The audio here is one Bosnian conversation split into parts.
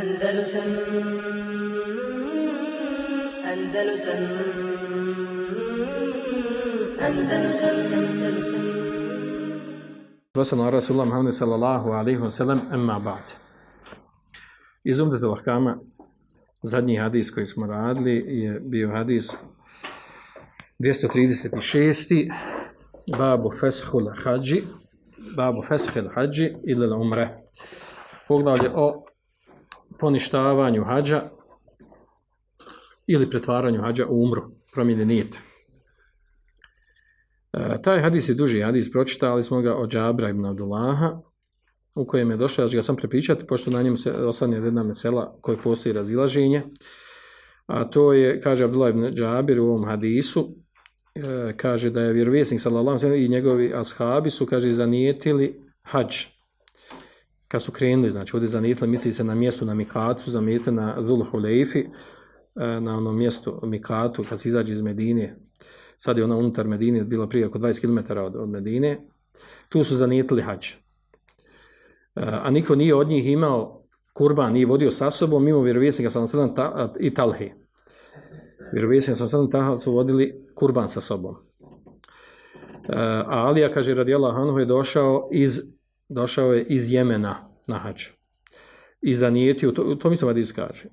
Andalusam Andalusam Andalusam Andalusam Vasal Rasulullah Muhammed sallallahu alaihi wa sallam emma ba'd. Iz umdetu lahkama zadnji hadis koji smo radili je bio hadis 236. Babu feshul hađi Babu feshul hađi ili umre. Poglavlje o poništavanju hađa ili pretvaranju hađa u umru, promjene nijete. E, taj hadis je duži hadis, pročitali smo ga od Džabra ibn Abdullaha, u kojem je došlo, ja ću ga sam prepričati, pošto na njemu se ostane jedna mesela koje postoji razilaženje, a to je, kaže Abdullah ibn Džabir u ovom hadisu, e, kaže da je vjerovjesnik sallallahu sallam i njegovi ashabi su, kaže, zanijetili hađ, kad su krenuli, znači ovdje zanitli, misli se na mjestu na Mikatu, zanitli na Zulhuleifi e, na onom mjestu Mikatu, kad se izađe iz Medine, sad je ona unutar Medine, bila prije oko 20 km od, od Medine, tu su zanitli hađ. E, a niko nije od njih imao kurban, nije vodio sa sobom, mimo vjerovjesnika sa sada ta, i Talhe. Vjerovjesnika sa sada ta, su vodili kurban sa sobom. E, a Alija, kaže, radijala Hanhu je došao iz, došao je iz Jemena na hač. I zanijetio, to, to mi se vadi kaže,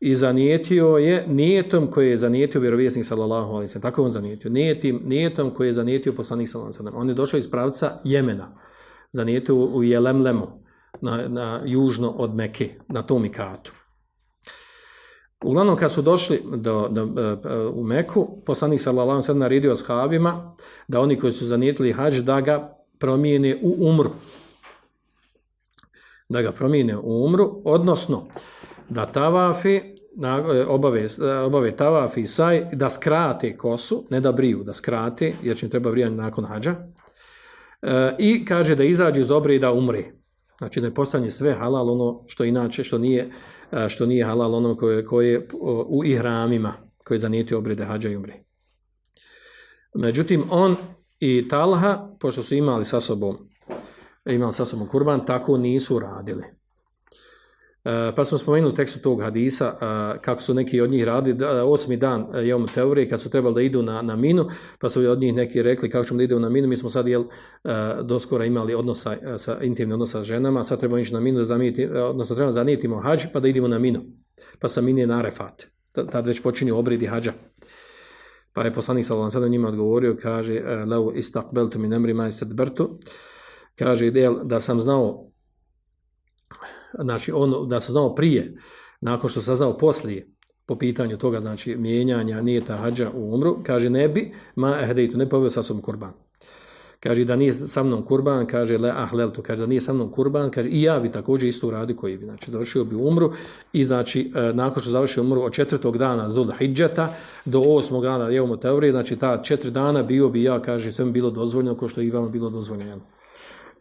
i zanijetio je nijetom koji je zanijetio vjerovjesnik sallallahu alejhi ve sellem tako on zanijetio. Nijetim nijetom koji je zanijetio poslanik sallallahu alaihi ve sellem on je došao iz pravca Jemena. Zanijetio u Jelemlemu na, na južno od Mekke na tom ikatu. Uglavnom kad su došli do, do, do, u Meku, poslanik sallallahu alaihi ve sellem naredio ashabima da oni koji su zanijetili hađ, da ga promijene u umru da ga promijene u umru, odnosno da tavafi na, e, obave, e, obave tavafi i saj, da skrate kosu, ne da briju, da skrate, jer će im treba brijanje nakon hađa, e, i kaže da izađe iz obre i da umre. Znači ne postanje sve halal ono što inače, što nije, e, što nije halal ono koje, koje u ihramima, koje zanijeti obrede hađa i umre. Međutim, on i Talha, pošto su imali sa sobom, E, imali sa sobom kurban, tako nisu radili. E, pa smo spomenuli tekstu tog hadisa, uh, kako su neki od njih radili, da, osmi dan e, uh, Jom Teorije, kad su trebali da idu na, na minu, pa su od njih neki rekli kako ćemo da idemo na minu, mi smo sad jel, uh, doskora imali odnosa, uh, sa, intimni odnosa sa ženama, sad trebamo ići na minu, da zamijeti, odnosno trebamo zanijetimo hađ, pa da idemo na minu, pa sa mine na refat, tad već počinju obridi hađa. Pa je poslanik sa sada njima odgovorio, kaže, lau istaqbaltu min amri ma istadbartu uh, kaže, da sam znao znači on da sam znao prije, nakon što sam znao poslije, po pitanju toga, znači mijenjanja nijeta hađa u umru, kaže ne bi, ma ehdejtu, ne poveo sa sobom kurban. Kaže da nije sa mnom kurban, kaže le ahleltu, kaže da nije sa mnom kurban, kaže i ja bi također isto uradio koji bi, znači završio bi umru i znači e, nakon što završio umru od četvrtog dana Zul Hidžeta do osmog dana Jevomu Teorije, znači ta četiri dana bio bi ja, kaže, sve mi bilo dozvoljeno ko što i vama bilo dozvoljeno.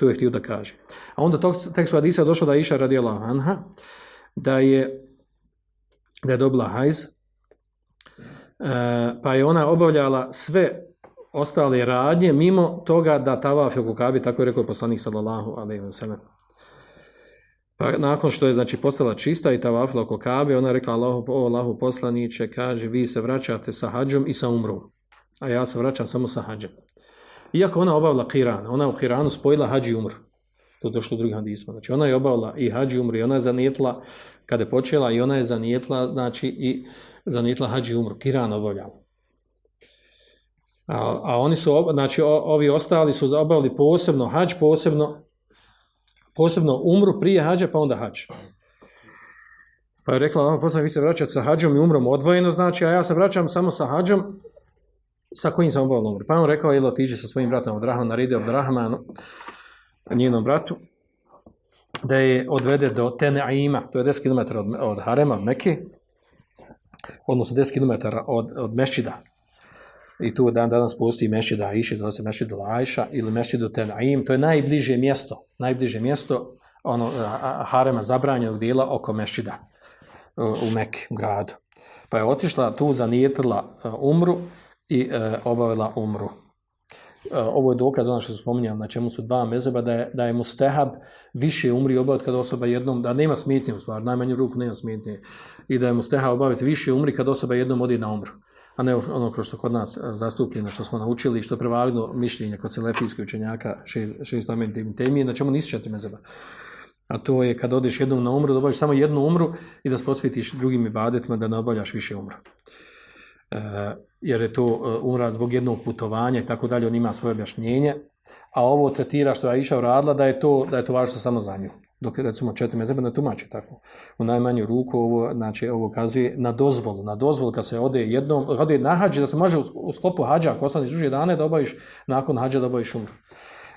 To je htio da kaže. A onda tog tekstu Hadisa došlo da iša radijela Anha, da je, da je dobila hajz, e, pa je ona obavljala sve ostale radnje mimo toga da tavaf oko Kabe, tako je rekao poslanik sallallahu alaihi wa sallam. Pa nakon što je znači postala čista i tavafila oko kabe, ona je rekla Allahu, o Allahu poslaniće, kaže, vi se vraćate sa hađom i sa umrom, a ja se vraćam samo sa hađom. Iako ona obavila kiran, ona u kiranu spojila hađi umr. To je došlo u drugim hadisma. Znači ona je obavila i hađi umr i ona je zanijetla, kada je počela, i ona je zanijetla, znači i zanijetla hađi umr, Kiran obavljala. A, a oni su, znači ovi ostali su obavili posebno hađ, posebno, posebno umru prije hađa, pa onda hađ. Pa je rekla, posle vi se vraćate sa hađom i umrom odvojeno, znači, a ja se vraćam samo sa hađom, sa kojim sam obavljeno umru. Pa on rekao, jel, otiđe sa svojim bratom od Rahman, naredio od Rahmanu, njenom bratu, da je odvede do Tenaima, to je 10 km od, od Harema, Mekke, odnosno 10 km od, od Mešida. I tu dan danas postoji Mešida Aisha, to se Mešida Laisha ili Mešćida Tenaim, to je najbliže mjesto, najbliže mjesto ono, Harema zabranjenog dijela oko Mešćida u Mekke, u gradu. Pa je otišla tu, zanijetila e, umru i e, obavila umru. E, ovo je dokaz ono što se spominjali, na čemu su dva mezeba, da je, da je mustehab više umri obaviti kada osoba jednom, da nema smetnje u stvari, najmanju ruku nema smetnje, i da je mustehab obaviti više umri kada osoba jednom odi na umru a ne ono kroz što kod nas e, zastupljeno, što smo naučili, što je prevagno mišljenje kod selefijskih učenjaka, šest amen temije, na čemu nisi četiri mezeba. A to je kad odeš jednom na umru, da obavljaš samo jednu umru i da posvetiš drugim ibadetima da ne obavljaš više umru. E, jer je to eh, e, umra zbog jednog putovanja i tako dalje, on ima svoje objašnjenje, a ovo tretira što je Aisha uradila da je to, da je to važno samo za nju dok recimo četiri mezebe ne tumači tako. U najmanju ruku ovo, znači, ovo kazuje na dozvolu. Na dozvolu kad se ode jednom, ode na hađi, da se može u, u sklopu hađa, ako ostaneš duže dane, da obaviš, nakon hađa da obaviš umru.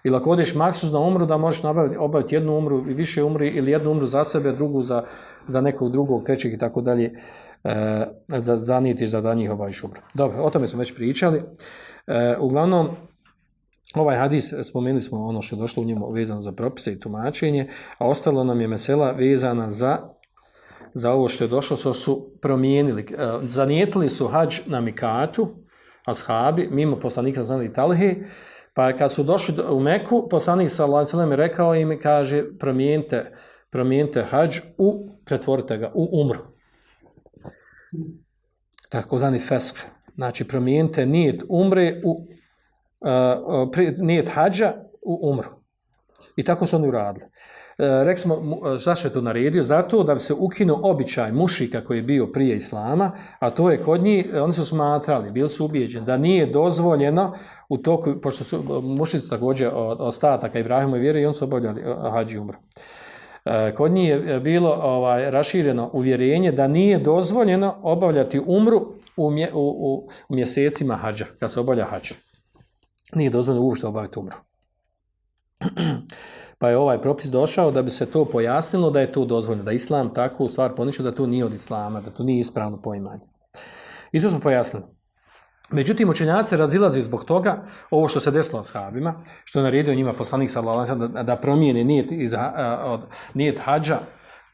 Ili ako odeš maksus na umru, da možeš nabaviti, obaviti jednu umru i više umri, ili jednu umru za sebe, drugu za, za nekog drugog, trećeg i tako dalje, eh, za, zanijetiš da za njih obaviš umru. Dobro, o tome smo već pričali. E, uglavnom, Ovaj hadis, spomenuli smo ono što je došlo u njemu vezano za propise i tumačenje, a ostalo nam je mesela vezana za za ovo što je došlo, so su promijenili, eh, zanijetili su hađ na Mikatu, ashabi, mimo poslanika znali Talhe, pa kad su došli u Meku, poslanik sa alejhi ve rekao im, kaže, promijenite, promijenite hadž u, pretvorite ga, u umru. Tako zani fesk. Znači, promijenite nijet umre u uh, nijet hađa u umru. I tako su oni uradili. E, rek smo, zašto e, je to naredio? Zato da bi se ukinuo običaj mušika koji je bio prije Islama, a to je kod njih, e, oni su smatrali, bili su ubijeđeni, da nije dozvoljeno u toku, pošto su mušici također ostataka Ibrahimove vjere i on su obavljali hađi umru. Kod njih je bilo ovaj rašireno uvjerenje da nije dozvoljeno obavljati umru u, mje, u, u, u mjesecima hađa, kad se obavlja hađa nije dozvoljeno uopšte obaviti umru. pa je ovaj propis došao da bi se to pojasnilo da je to dozvoljeno, da islam tako u stvar ponišao da to nije od islama, da to nije ispravno poimanje. I to smo pojasnili. Međutim, učenjaci razilazi zbog toga ovo što se desilo s habima, što je naredio njima poslanik sallallahu da, da promijene nijet, iz, od, nijet hađa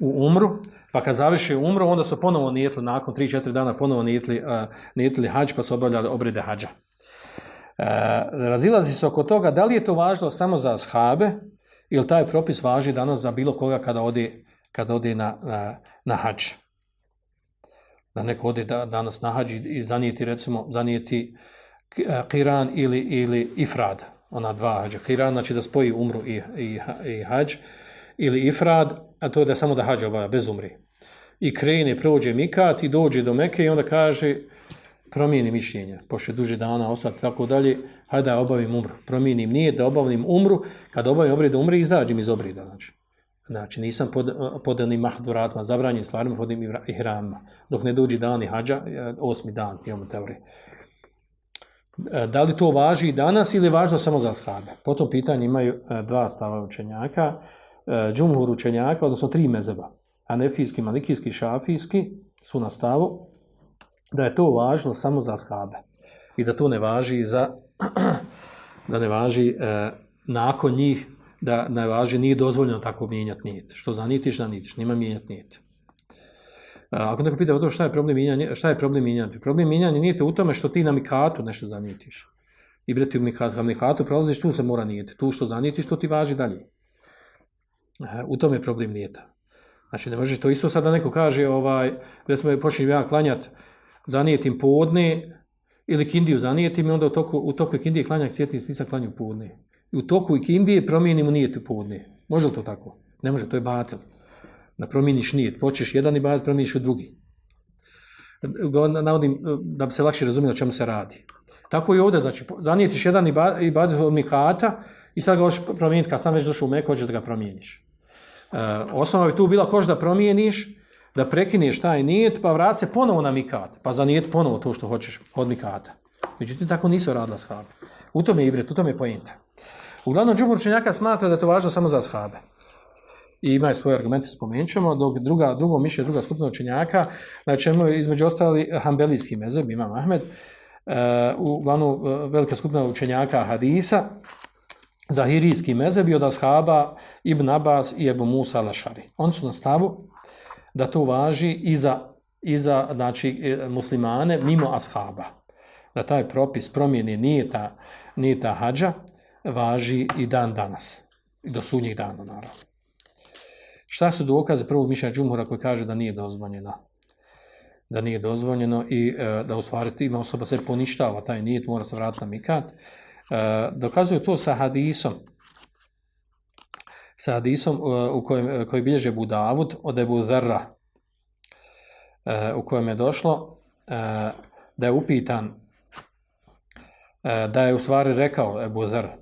u umru, pa kad završi umru, onda su ponovo nijetli, nakon 3-4 dana ponovo nijetli, uh, nijetli hađ, pa su obavljali obrede hađa. E, razilazi se oko toga da li je to važno samo za ashabe ili taj propis važi danas za bilo koga kada ode, kada ode na, na, na hađ. Da neko ode da, danas na hađ i zanijeti, recimo, zanijeti e, kiran ili, ili ifrad, ona dva hađa. Kiran znači da spoji umru i, i, i hađ, ili ifrad, a to je da samo da hađa obavlja, bez umri. I krene, prođe mikat i dođe do Meke i onda kaže, promijeni mišljenje, pošto duže dana ostati tako dalje, hajde da obavim umru. Promijenim nije da obavim umru, kad obavim obred umri, izađem iz obrida. Znači, znači nisam pod, pod onim mahduratima, zabranjim stvarima, pod onim ihramima. Dok ne dođi dan i hađa, e, osmi dan, imamo teorije. Da li to važi i danas ili važno samo za shabe? Po tom pitanju imaju e, dva stava učenjaka. E, džumhur učenjaka, odnosno tri mezeba. Anefijski, malikijski, šafijski su na stavu da je to važno samo za shabe i da to ne važi za da ne važi e, nakon njih da ne važi nije dozvoljeno tako mijenjati nijet što zanitiš zanitiš, nima mijenjati nijet e, ako neko pita o šta je problem mijenjanja šta je problem mijenjanja? problem mijenjanja nije u tome što ti na mikatu nešto zanitiš. I breti u mikatu na mikatu prolaziš tu se mora nijeti tu što zanitiš to ti važi dalje. E, u tome je problem nijeta. Znači ne možeš to isto sad da neko kaže ovaj recimo počinjem ja klanjati zanijetim podne ili kindiju zanijetim i onda u toku, u toku kindije klanjak sjetnic stisak klanju podne. I u toku kindije promijenimo nijet podne. Može li to tako? Ne može, to je batel. Da promijeniš nijet. Počeš jedan i batel, promijeniš u drugi. Navodim eh, da bi se lakše razumio o čemu se radi. Tako i ovdje, znači, zanijetiš jedan i batel od mikata i sad ga hoćeš promijeniti, kad sam već došao u meko, hoćeš da ga promijeniš. E, osnova bi tu bila koš da promijeniš, da prekineš taj nijet, pa vrat se ponovo na mikat, pa za nijet ponovo to što hoćeš od mikata. Međutim, tako nisu radila shabe. U tome je ibret, u tome je pojenta. Uglavnom, džumur učenjaka smatra da je to važno samo za shabe. I imaju svoje argumente, spomenut ćemo, dok druga, drugo mišlje, druga skupina učenjaka, na čemu je između ostali hambelijski mezeb, imam Ahmed, uh, uglavnom e, velika skupina učenjaka hadisa, zahirijski mezeb i od ashaba Ibn Abbas i Ebu Musa Lašari. Oni su na stavu da to važi i za, i za znači, e, muslimane mimo ashaba. da taj propis promjene nije ta, nije ta hađa, važi i dan danas. I do sudnjih dana, naravno. Šta su dokaze prvog mišljenja Džumhura koji kaže da nije dozvoljeno? Da nije dozvoljeno i e, da u stvari ima osoba se poništava taj nijet, mora se vratiti na mikat. E, dokazuju to sa hadisom. Sa hadisom e, u kojem, e, koji bilježe Budavud od Ebu Zerra e, u kojem je došlo da je upitan da je u stvari rekao Ebu Zerra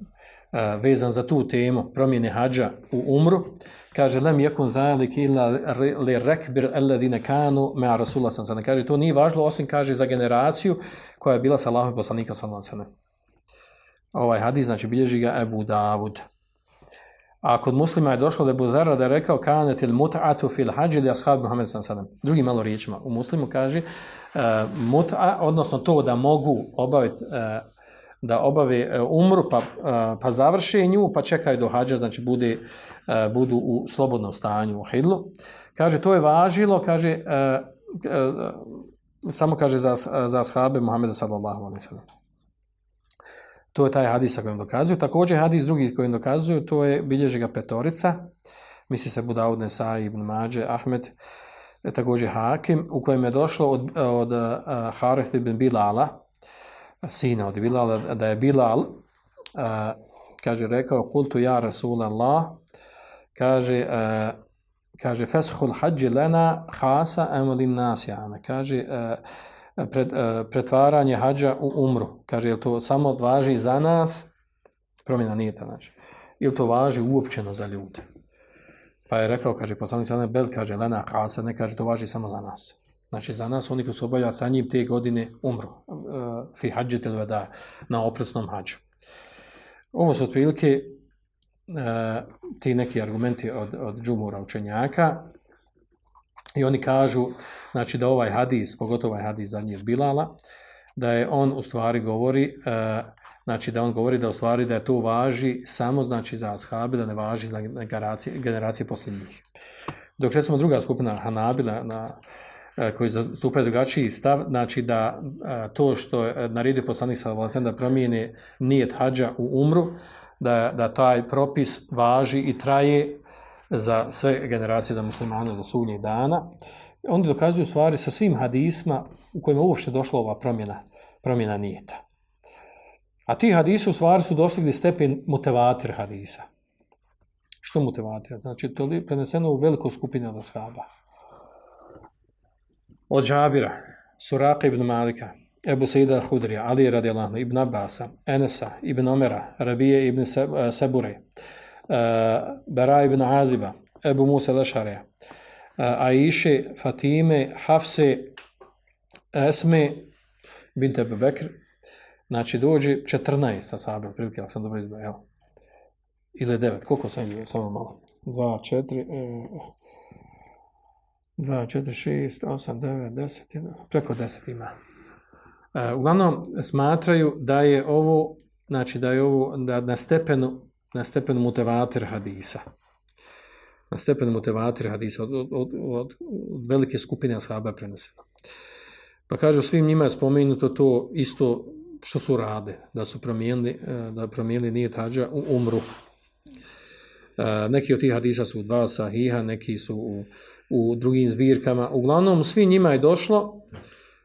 vezan za tu temu promjene hađa u umru, kaže lem yakun zalik illa li rakbir alladine kanu ma rasulullah sallallahu alejhi kaže to nije važno osim kaže za generaciju koja je bila sa Allahom poslanikom sallallahu alejhi Ovaj hadis znači bilježi ga Abu Davud. A kod muslima je došlo da je Buzara da je rekao kanet il mut'atu fil hađi li ashab Muhammed sallallahu Drugi malo riječima. U muslimu kaže uh, mut'a, odnosno to da mogu obaviti uh, e, da obave umru pa, e, pa završe nju pa čekaju do hađa, znači bude, budu u slobodnom stanju u hidlu. Kaže, to je važilo, kaže, samo kaže za, za ashabe Muhammeda sallallahu alaihi sallam. To je taj hadis sa kojim dokazuju. Također hadis drugi kojim dokazuju, to je bilježi ga petorica, misli se Budaud Nesai ibn Mađe, Ahmed, e, također Hakim, u kojem je došlo od, od uh, Harith ibn Bilala, sina od Bilala, da je Bilal, uh, kaže, rekao, kultu ja Rasulallah, kaže, uh, kaže, feshul hađi lena hasa emulim nasjame, kaže, uh, pred, pretvaranje hađa u umru, kaže, je to samo važi za nas, promjena nije ta, znači, ili to važi uopćeno za ljude. Pa je rekao, kaže, poslanik sada Bel, kaže, lena kasa, ne kaže, to važi samo za nas. Znači, za nas, oni koji su obavljali sa njim te godine, umru. Uh, fi hađe da na opresnom hađu. Ovo su otprilike uh, ti neki argumenti od, od džumura učenjaka. I oni kažu, znači, da ovaj hadis, pogotovo ovaj hadis za od Bilala, da je on u stvari govori, e, znači da on govori da u stvari da je to važi samo znači za ashabi, da ne važi za generacije, generacije posljednjih. Dok recimo druga skupina Hanabila na E, koji zastupaju drugačiji stav, znači da e, to što je e, naredio poslanik sa Valacem da promijene nijet hađa u umru, da, da taj propis važi i traje za sve generacije za muslimane do sunnjeg dana. Oni dokazuju stvari sa svim hadisma u kojima uopšte došla ova promjena, promjena nijeta. A ti hadisi u stvari su dostigli stepen motivatir hadisa. Što motivatir? Znači, to je preneseno u velikoj skupini od ashaba od Džabira, Suraka ibn Malika, Ebu Saida Hudrija, Ali radijallahu ibn Abasa, Enesa ibn Omera, Rabije ibn eh, Sebure, eh, Bara ibn Aziba, Ebu Musa Lešareja, eh, Aiše, Fatime, Hafse, Esme, bint Ebu Bekr, znači dođe 14 sahabe, prilike, ako sam dobro izbao, ili 9, koliko sam imao, samo malo, 2, 4, 2, 4, 6, 8, 9, 10, preko 10 ima. E, uglavnom, smatraju da je ovo, znači da je ovo da na stepenu, na stepen mutevater hadisa. Na stepen mutevater hadisa od, od, od, od velike skupine ashaba preneseno. Pa kaže, svim njima je spomenuto to isto što su rade, da su promijenili, e, da promijenili nije tađa u umru. E, neki od tih hadisa su dva sahiha, neki su u u drugim zbirkama. Uglavnom, svi njima je došlo,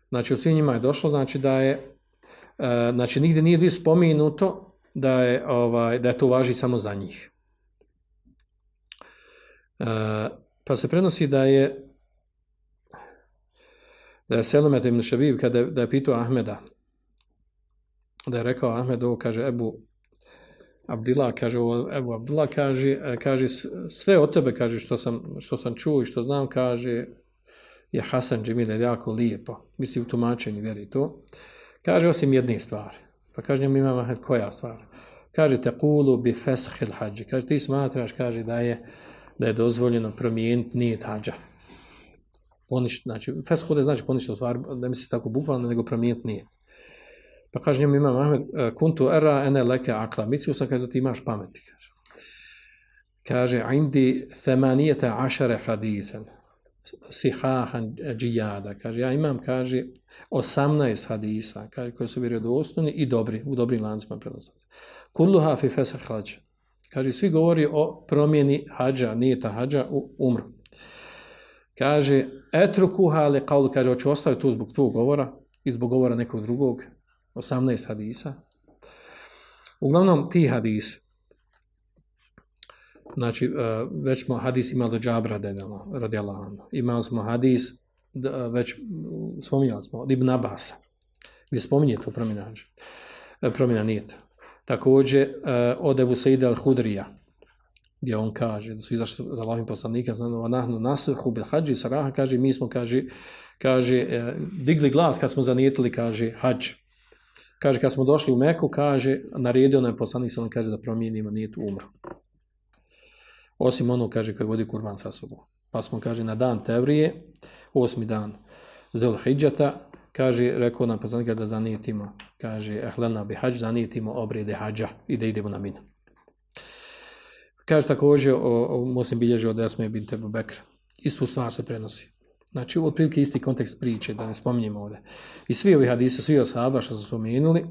znači u svim njima je došlo, znači da je, e, znači nigdje nije spomenuto da je, ovaj, da je to važi samo za njih. E, pa se prenosi da je da je Selamet ibn Šabib, kada je, da je pitao Ahmeda, da je rekao Ahmed, ovo kaže Ebu, Abdullah kaže, Ebu Abdullah kaže, kaže sve od tebe kaže što sam, što sam čuo i što znam kaže je Hasan Džemil je jako lijepo. Misli u tumačenju vjeri to. Kaže osim jedne stvari. Pa kaže njemu imam Ahmed koja stvar. Kaže te kulu bi feshil hađi. Kaže ti smatraš kaže da je da je dozvoljeno promijeniti nijet hađa. Poništ, znači, feshil znači poništiti stvar, ne da misli tako bukvalno, nego promijeniti nijet. Pa kaže njemu imam Ahmed, eh, kuntu era ene leke akla. Mislio sam kaže da ti imaš pameti. Kaže, kaže indi semanijete ašare hadisen sihahan džijada. Kaže, ja imam, kaže, 18 hadisa, kaže, koji su vjerodostojni i dobri, u dobrim lancima prenosaca. Kulluha fi fesah hađa. Kaže, svi govori o promjeni hađa, nije ta hađa, u umru. Kaže, etrukuha le kaulu, kaže, hoću ostaviti tu zbog tvog govora i zbog govora nekog drugog, 18 hadisa. Uglavnom, ti hadisi, znači, e, već smo hadis imali do džabra radijallahu anhu. Imali smo hadis, e, već spominjali smo, od Ibn Abasa, gdje spominje to promjena, e, promjena nijeta. Također, od Ebu Seide al-Hudrija, gdje on kaže da su izašli za Allahim poslanika, znači, nahnu nasrhu bil hađi, saraha, kaže, mi smo, kaže, kaže, digli glas kad smo zanijetili, kaže, hađ. Kaže, kad smo došli u Meku, kaže, naredio nam poslanik, sam kaže da promijenimo nijetu umru. Osim ono, kaže, kad vodi kurban sa sobom. Pa smo, kaže, na dan Tevrije, osmi dan Zelhidžata, kaže, rekao nam poslanika da zanijetimo, kaže, ehlena bi hađ, zanijetimo obrede hađa i da idemo na min. Kaže također, o, o muslim bilježi od Esme bin Tebu Bekra. Istu stvar se prenosi. Znači, u otprilike isti kontekst priče, da ne spominjemo ovdje. I svi ovi hadise, svi osaba što su spomenuli,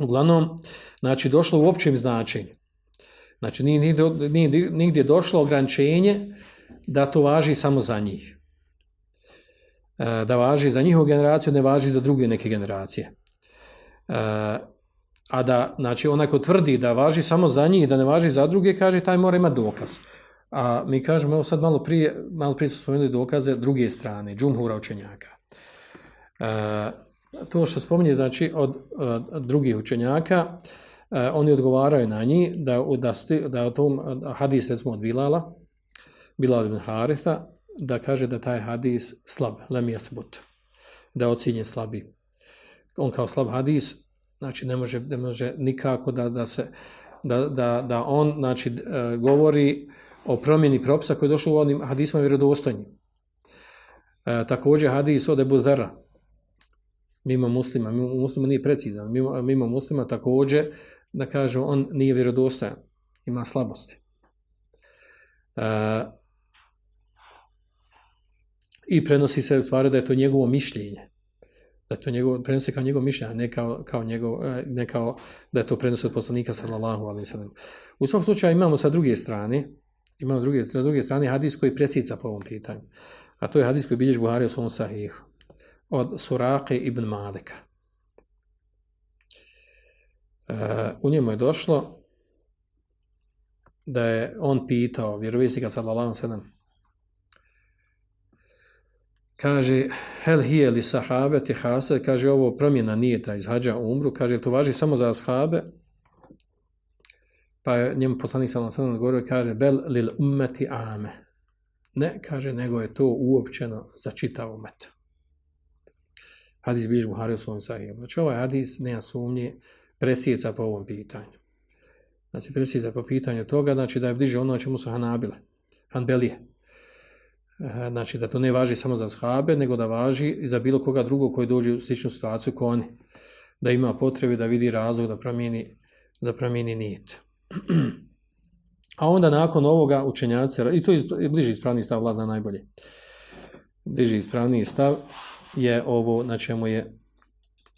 uglavnom, znači, došlo u općem značenju. Znači, nije nigdje, nije nigdje došlo ograničenje da to važi samo za njih. E, da važi za njihovu generaciju, ne važi za druge neke generacije. E, a da, znači, onaj ko tvrdi da važi samo za njih, da ne važi za druge, kaže, taj mora imati dokaz. A mi kažemo, evo sad malo prije, malo prije smo spomenuli dokaze druge strane, džumhura učenjaka. E, to što spominje, znači, od, od drugih učenjaka, e, E, oni odgovaraju na njih da, da, sti, da o tom hadis recimo od Bilala, Bilal ibn Haritha, da kaže da taj hadis slab, lem jathbut, da ocinje slabi. On kao slab hadis, znači ne može, ne može nikako da, da se, da, da, da on, znači, e, govori o promjeni propisa koji je došlo u onim hadisima vjerodostojnim. E, također hadis od Ebu Zara, mimo muslima, mimo muslima nije precizan, mimo, mimo muslima također da kaže on nije vjerodostojan, ima slabosti. E, I prenosi se u stvari da je to njegovo mišljenje. Da to njegovo, prenosi kao njegovo mišljenje, ne kao, kao, njegov, e, ne kao da je to prenosi od poslanika sallallahu alaihi sallam. U svom slučaju imamo sa druge strane, imamo druge, sa druge strane hadis koji presica po ovom pitanju. A to je hadis koji bilješ Buhari u svom sahihu. Od Surake ibn Malika. U njemu je došlo da je on pitao vjerovisnika sallallahu sallam kaže hel hije li sahabe ti hase kaže ovo promjena nije ta iz hađa umru. Kaže to važi samo za ashabe? Pa je njemu poslanik sallallahu sallam govorio kaže bel lil ummeti ame. Ne kaže nego je to uopćeno za čitav umet. Hadis biš Buhari u svom sahiju. Znači ovaj hadis nema sumnje presjeca po ovom pitanju. Znači, presjeca po pitanju toga, znači da je bliže ono čemu su Hanabile, Hanbelije. E, znači, da to ne važi samo za shabe, nego da važi i za bilo koga drugog koji dođe u sličnu situaciju ko oni. Da ima potrebe da vidi razlog da promijeni, da promijeni nijet. A onda nakon ovoga učenjaci, i to je bliži ispravni stav, vlada najbolje. Bliži ispravni stav je ovo na čemu je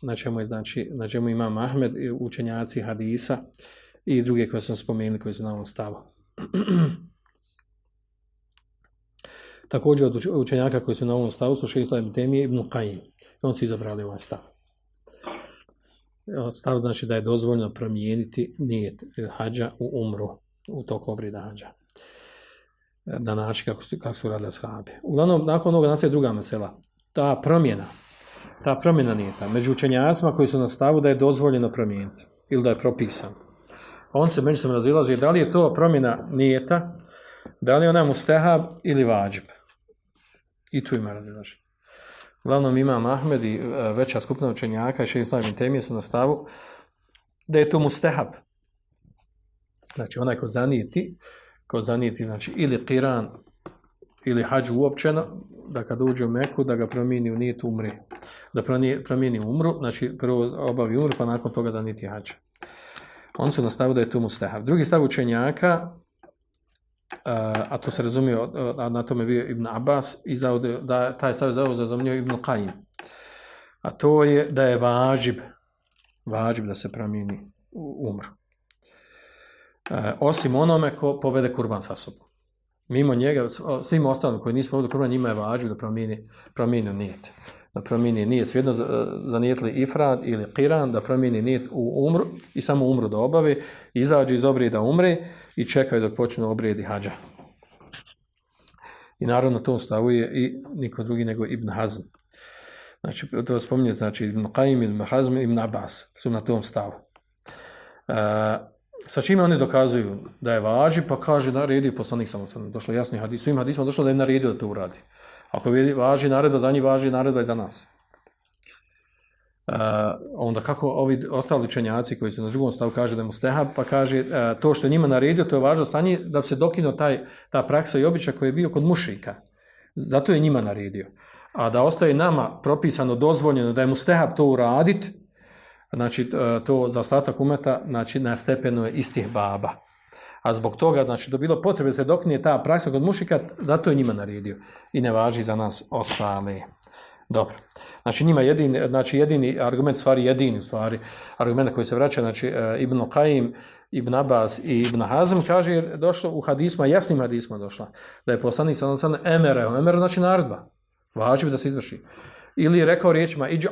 na čemu je znači na čemu ima Ahmed učenjaci hadisa i druge koje sam spomenuli koji su na ovom stavu. Također od učenjaka koji su na ovom stavu su Šeisla ibn Temije ibn Qajim. On su izabrali ovaj stav. E, ovaj stav znači da je dozvoljno promijeniti nijet hađa u umru, u toku obrida hađa. E, na način kako su, kako su radili shabe. Uglavnom, nakon ovoga nas je druga mesela. Ta promjena, ta promjena nijeta među učenjacima koji su na stavu da je dozvoljeno promijeniti ili da je propisan. On se među sam razilazi da li je to promjena nijeta, da li je ona mustehab ili vađib. I tu ima razilaži. Glavnom imam Ahmed i e, veća skupina učenjaka i šest najmin temije su na stavu da je to mustehab. Znači onaj ko zanijeti, ko zanijeti znači ili tiran ili hađu uopćeno, da kad uđe u Meku, da ga promijeni u nijet umri. Da promijeni umru, znači prvo obavi umru, pa nakon toga zaniti hađ. On su nastavili da je to mustahav. Drugi stav učenjaka a to se razumije, a na tome bio Ibn Abbas, i za, da taj stav je zauzeo za Ibn Qajim. A to je da je važib, važib da se promijeni umru. E, osim onome ko povede kurban sa sobom. Mimo njega, svim ostalim koji nisu ovdje kurban, njima je vađu da promijeni, promijeni nijet. Da promijeni nijet. Svijedno e, zanijetli ifrad ili qiran, da promijeni nijet u umru i samo umru da obavi, izađe iz obrijeda umre i čekaju dok počnu obrijedi hađa. I naravno to stavuje i niko drugi nego Ibn Hazm. Znači, to spominje, znači, Ibn Qaim, Ibn Hazm, Ibn Abbas su na tom stavu. Uh, sa čime oni dokazuju da je važi, pa kaže naredio poslanik samo sam došlo jasno hadis, svim hadisima došlo da je naredio da to uradi. Ako vidi važi naredba za njih, važi naredba i za nas. Uh, onda kako ovi ostali učenjaci koji su na drugom stavu kaže da je mustehab, pa kaže uh, to što je njima naredio, to je važno sa njih da bi se dokino taj, ta praksa i običaj koji je bio kod mušika. Zato je njima naredio. A da ostaje nama propisano, dozvoljeno da je mustehab to uraditi, znači e, to za ostatak umeta, znači na stepenu je istih baba. A zbog toga, znači, do bilo potrebe se doknije ta praksa kod mušika, zato je njima naredio. I ne važi za nas ostale. Dobro. Znači, njima jedini, znači, jedini argument, stvari jedini, stvari, argument koji se vraća, znači, e, Ibn Qaim, Ibn Abbas i Ibn Hazm, kaže, je došlo u hadisma, jasnim hadisma došla, da je poslanik sa sam emere, emere znači naredba, važi da se izvrši. Ili je rekao riječima, iđa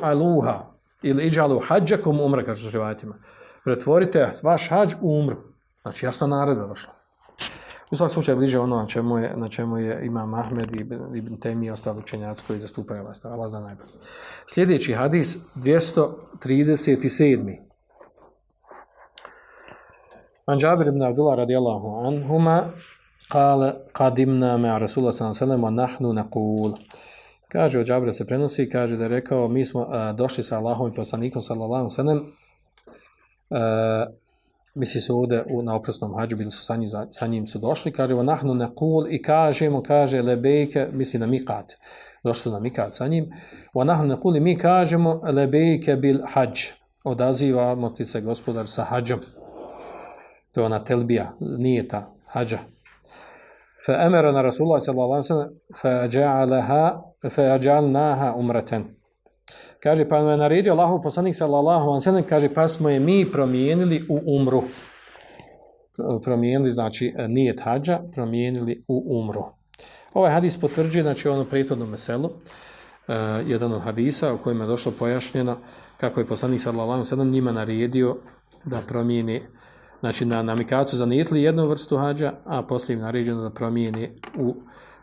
ili iđalu hađakom umre, kažu su rivajatima. Pretvorite vaš hađ u umru. Znači, jasna naredba došla. U svakom slučaju bliže ono na čemu je, na čemu je Imam Ahmed i Ibn Temi i ostali učenjaci koji zastupaju vas. stav. Allah za najbolj. Sljedeći hadis, 237. An Džabir ibn Abdullah radijallahu anhuma kale qadimna me Rasulullah sallallahu alaihi wa nahnu naqul. Kaže, od Džabira se prenosi, kaže da je rekao, mi smo a, došli sa Allahom i poslanikom, sallallahu sallam, misli se ovdje u, na oprosnom hađu, bili su sa njim, sa njim su došli, kaže, nahnu nekul i kažemo, kaže, lebejke, misli na mikat, došli na mikat sa njim, nahnu nekul i mi kažemo, lebejke bil hađ, odazivamo ti se gospodar sa hađom, to je ona telbija, nije ta hađa, fa amara الله rasulullah sallallahu عليه وسلم فجعلها فجعلناها ja'alaha umratan. Kaže pa je naredio Allahu poslanik sallallahu alejhi ve sellem kaže pa smo je mi promijenili u umru. Promijenili znači nije hadža promijenili u umru. Ovaj hadis potvrđuje znači ono prethodno meselo uh, e, jedan od hadisa u kojem je došlo pojašnjeno kako je poslanik sallallahu alejhi ve sellem njima naredio da promijeni znači na namikacu zanijetli jednu vrstu hađa, a poslije im naređeno da promijene u,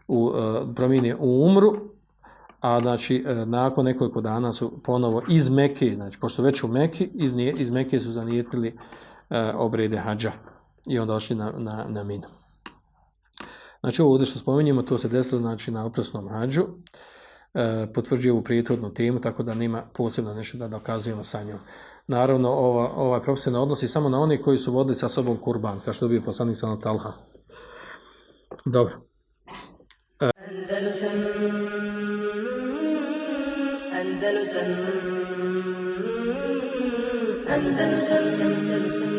u, uh, u umru, a znači e, nakon nekoliko dana su ponovo iz Mekke, znači pošto već u Mekke, iz, iz Mekke su zanijetili uh, obrede hađa i onda došli na, na, na minu. Znači ovo ovdje što spominjemo, to se desilo znači, na oprosnom hađu, Uh, E, potvrđuje ovu prijetornu temu, tako da nema posebno nešto da dokazujemo sa njom. Naravno, ova, ovaj propis se ne odnosi samo na one koji su vodili sa sobom kurban, kao što bi poslanik sa Talha. Dobro. Andalusam Andalusam Andalusam Andalusam